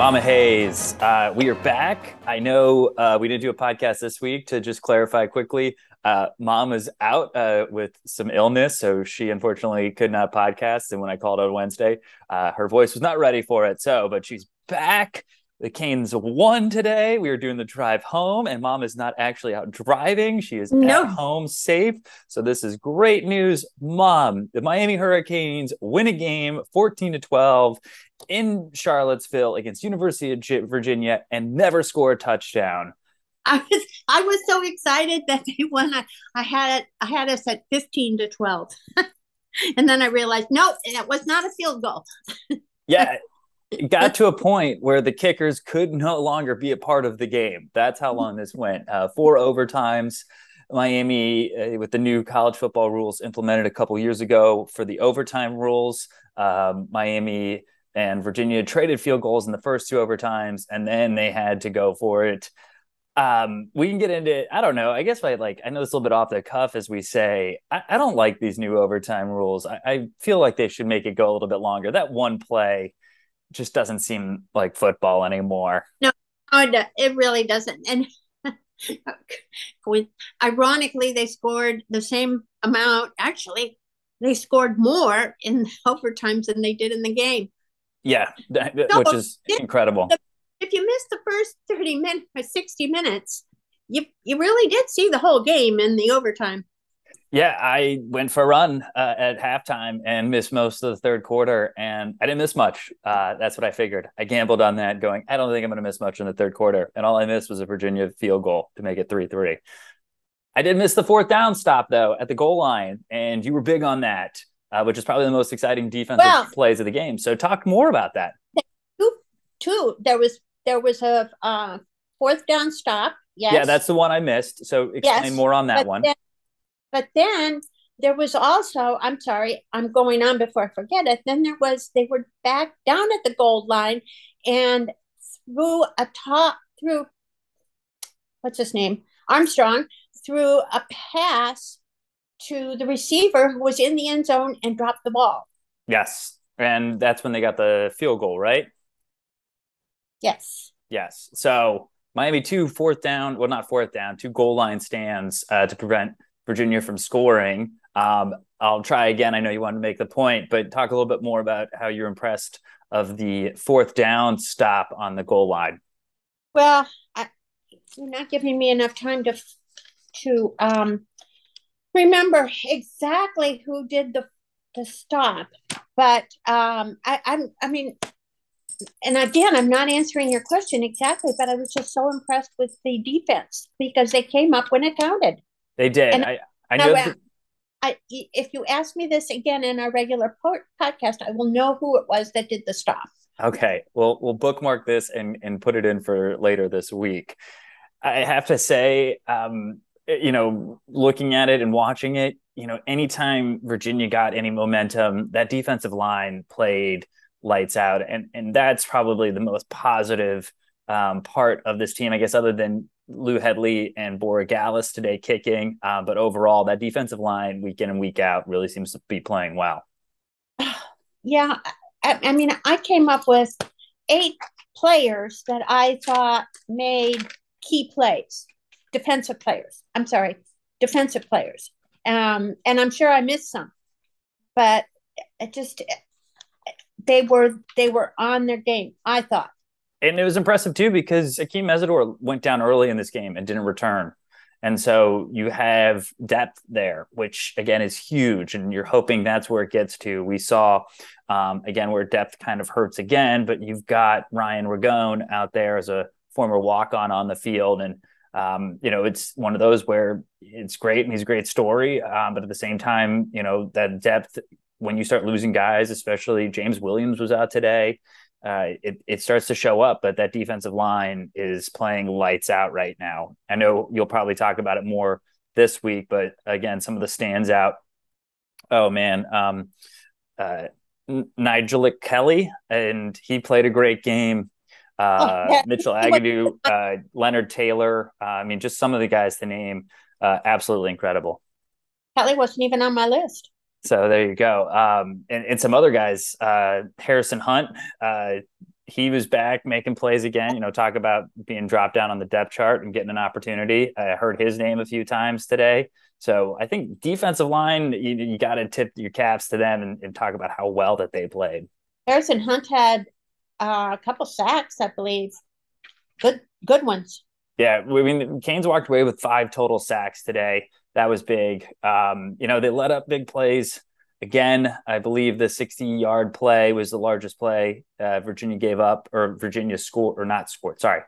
Mama Hayes, uh, we are back. I know uh, we didn't do a podcast this week to just clarify quickly. Uh, Mom is out uh, with some illness, so she unfortunately could not podcast. And when I called on Wednesday, uh, her voice was not ready for it. So, but she's back. The Canes won today. We are doing the drive home, and mom is not actually out driving. She is no. at home safe. So, this is great news. Mom, the Miami Hurricanes win a game 14 to 12 in Charlottesville against University of Virginia and never score a touchdown. I was I was so excited that they won. I, I had I had us at 15 to 12. and then I realized no, that was not a field goal. yeah, it got to a point where the kickers could no longer be a part of the game. That's how long this went. Uh, four overtimes. Miami, uh, with the new college football rules implemented a couple years ago for the overtime rules, um, Miami and Virginia traded field goals in the first two overtimes, and then they had to go for it. Um, we can get into I don't know. I guess I like I know it's a little bit off the cuff as we say. I, I don't like these new overtime rules. I, I feel like they should make it go a little bit longer. That one play just doesn't seem like football anymore. No, uh, it really doesn't. And ironically, they scored the same amount. Actually, they scored more in overtimes than they did in the game. Yeah, so, which is incredible. If you missed the first 30 minutes uh, or 60 minutes, you you really did see the whole game in the overtime. Yeah, I went for a run uh, at halftime and missed most of the third quarter, and I didn't miss much. Uh, that's what I figured. I gambled on that, going, I don't think I'm going to miss much in the third quarter, and all I missed was a Virginia field goal to make it three three. I did miss the fourth down stop though at the goal line, and you were big on that, uh, which is probably the most exciting defensive well, plays of the game. So talk more about that. Two, two. There was there was a uh, fourth down stop. Yes. Yeah, that's the one I missed. So explain yes, more on that one. Then, but then there was also, I'm sorry, I'm going on before I forget it. Then there was, they were back down at the gold line and threw a top, through, what's his name? Armstrong, threw a pass to the receiver who was in the end zone and dropped the ball. Yes. And that's when they got the field goal, right? Yes. Yes. So Miami two fourth down, well, not fourth down, two goal line stands uh, to prevent Virginia from scoring. Um, I'll try again. I know you wanted to make the point, but talk a little bit more about how you're impressed of the fourth down stop on the goal line. Well, I, you're not giving me enough time to to um, remember exactly who did the the stop, but um, I, I'm I mean, and again, I'm not answering your question exactly, but I was just so impressed with the defense because they came up when it counted. They did. And I, I know. That- I, if you ask me this again in our regular podcast, I will know who it was that did the stop. Okay, well, we'll bookmark this and and put it in for later this week. I have to say, um, you know, looking at it and watching it, you know, anytime Virginia got any momentum, that defensive line played lights out, and and that's probably the most positive um, part of this team, I guess, other than Lou Hedley and Borregales today kicking. Uh, but overall, that defensive line week in and week out really seems to be playing well. Yeah. I, I mean, I came up with eight players that I thought made key plays, defensive players. I'm sorry, defensive players. Um, and I'm sure I missed some, but it just they were they were on their game. I thought and it was impressive too because Akheem Mesidor went down early in this game and didn't return. And so you have depth there, which again is huge. And you're hoping that's where it gets to. We saw, um, again, where depth kind of hurts again, but you've got Ryan Ragone out there as a former walk on on the field. And, um, you know, it's one of those where it's great and he's a great story. Um, but at the same time, you know, that depth, when you start losing guys, especially James Williams was out today uh, it, it starts to show up, but that defensive line is playing lights out right now. I know you'll probably talk about it more this week, but again, some of the stands out. Oh man, um, uh, Nigel Kelly, and he played a great game. Uh, oh, yeah. Mitchell Agude, uh, Leonard Taylor. Uh, I mean, just some of the guys to name, uh, absolutely incredible. Kelly wasn't even on my list. So there you go. Um, and, and some other guys, uh, Harrison Hunt, uh, he was back making plays again. You know, talk about being dropped down on the depth chart and getting an opportunity. I heard his name a few times today. So I think defensive line, you, you got to tip your caps to them and, and, talk about how well that they played. Harrison Hunt had uh, a couple sacks, I believe. Good, good ones. Yeah, I mean, Canes walked away with five total sacks today. That was big. Um, you know, they let up big plays Again, I believe the 60 yard play was the largest play uh, Virginia gave up, or Virginia scored, or not scored. Sorry.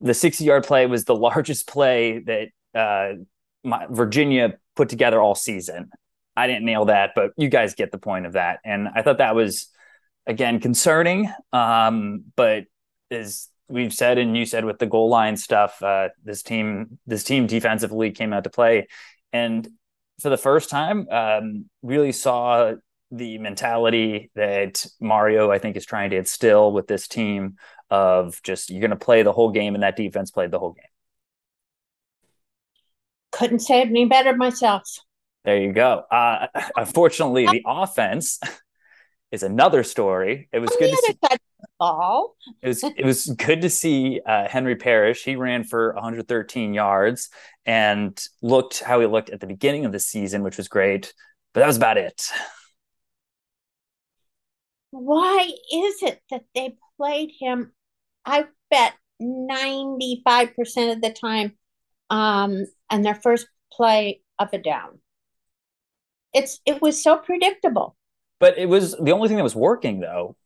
The 60 yard play was the largest play that uh, my, Virginia put together all season. I didn't nail that, but you guys get the point of that. And I thought that was, again, concerning. Um, but as we've said, and you said with the goal line stuff, uh, this team, this team defensively came out to play. And for the first time, um, really saw the mentality that Mario, I think, is trying to instill with this team of just you're going to play the whole game, and that defense played the whole game. Couldn't say it any better myself. There you go. Uh, unfortunately, the offense is another story. It was good to see. Ball. It was it was good to see uh, Henry Parrish. He ran for 113 yards and looked how he looked at the beginning of the season, which was great. But that was about it. Why is it that they played him? I bet 95% of the time um, and their first play up and down. It's it was so predictable. But it was the only thing that was working though.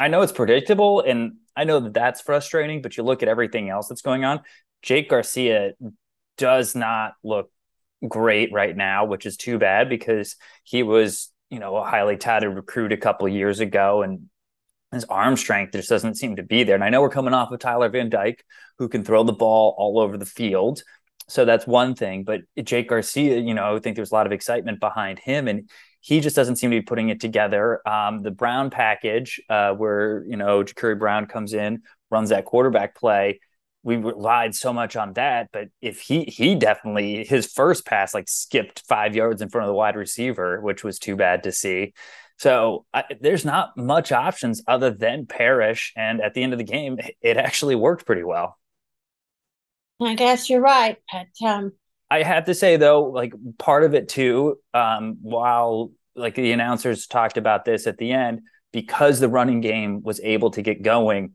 I know it's predictable and I know that that's frustrating, but you look at everything else that's going on. Jake Garcia does not look great right now, which is too bad because he was, you know, a highly touted recruit a couple years ago and his arm strength just doesn't seem to be there. And I know we're coming off of Tyler Van Dyke, who can throw the ball all over the field. So that's one thing. But Jake Garcia, you know, I think there's a lot of excitement behind him. And he just doesn't seem to be putting it together. Um, the Brown package, uh, where you know Jacurri Brown comes in, runs that quarterback play. We relied so much on that, but if he he definitely his first pass like skipped five yards in front of the wide receiver, which was too bad to see. So I, there's not much options other than Parrish, and at the end of the game, it actually worked pretty well. I guess you're right, but um, I have to say though, like part of it too, um, while like the announcers talked about this at the end, because the running game was able to get going,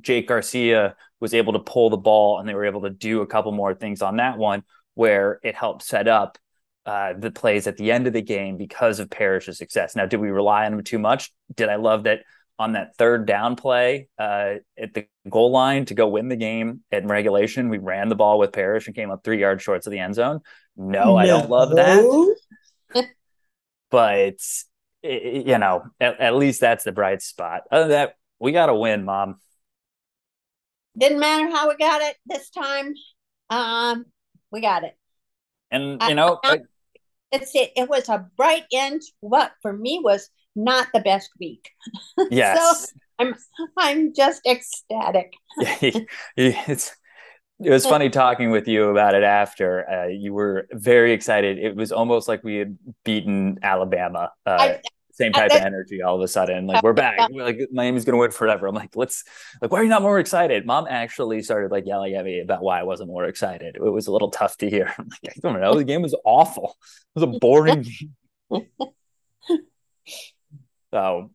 Jake Garcia was able to pull the ball and they were able to do a couple more things on that one where it helped set up uh, the plays at the end of the game because of Parrish's success. Now, did we rely on him too much? Did I love that on that third down play uh, at the goal line to go win the game in regulation. We ran the ball with Parrish and came up three yards short of the end zone. No, no. I don't love that. but it, you know, at, at, least that's the bright spot. Other than that, we got to win, Mom. Didn't matter how we got it this time. Um, we got it. And you know, I, I, it's it. It was a bright end. What for me was not the best week. Yes. so I'm I'm just ecstatic. it's it was funny talking with you about it after. Uh, you were very excited. It was almost like we had beaten Alabama. Uh, I, same type I, of energy all of a sudden. Like we're back. We're like Miami's gonna win forever. I'm like, let's like why are you not more excited? Mom actually started like yelling at me about why I wasn't more excited. It was a little tough to hear. I'm like, I don't know. The game was awful. It was a boring game. So,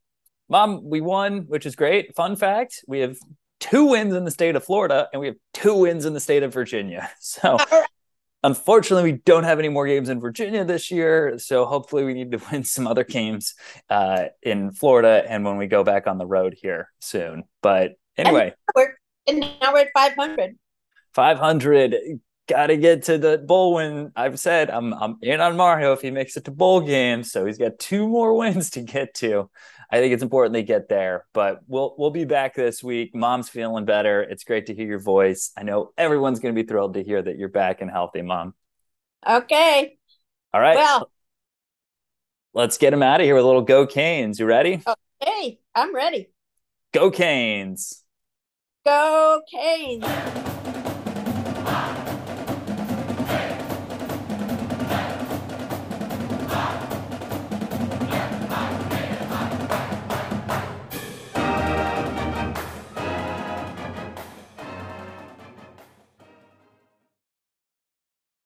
mom, we won, which is great. Fun fact we have two wins in the state of Florida and we have two wins in the state of Virginia. So, unfortunately, we don't have any more games in Virginia this year. So, hopefully, we need to win some other games uh, in Florida and when we go back on the road here soon. But anyway, and, we're, and now we're at 500. 500 got to get to the bowl win. I've said I'm I'm in on Mario if he makes it to bowl game, so he's got two more wins to get to. I think it's important they get there, but we'll we'll be back this week. Mom's feeling better. It's great to hear your voice. I know everyone's going to be thrilled to hear that you're back and healthy, Mom. Okay. All right. Well, let's get him out of here with a little go Canes. You ready? Okay, I'm ready. Go Canes. Go Canes.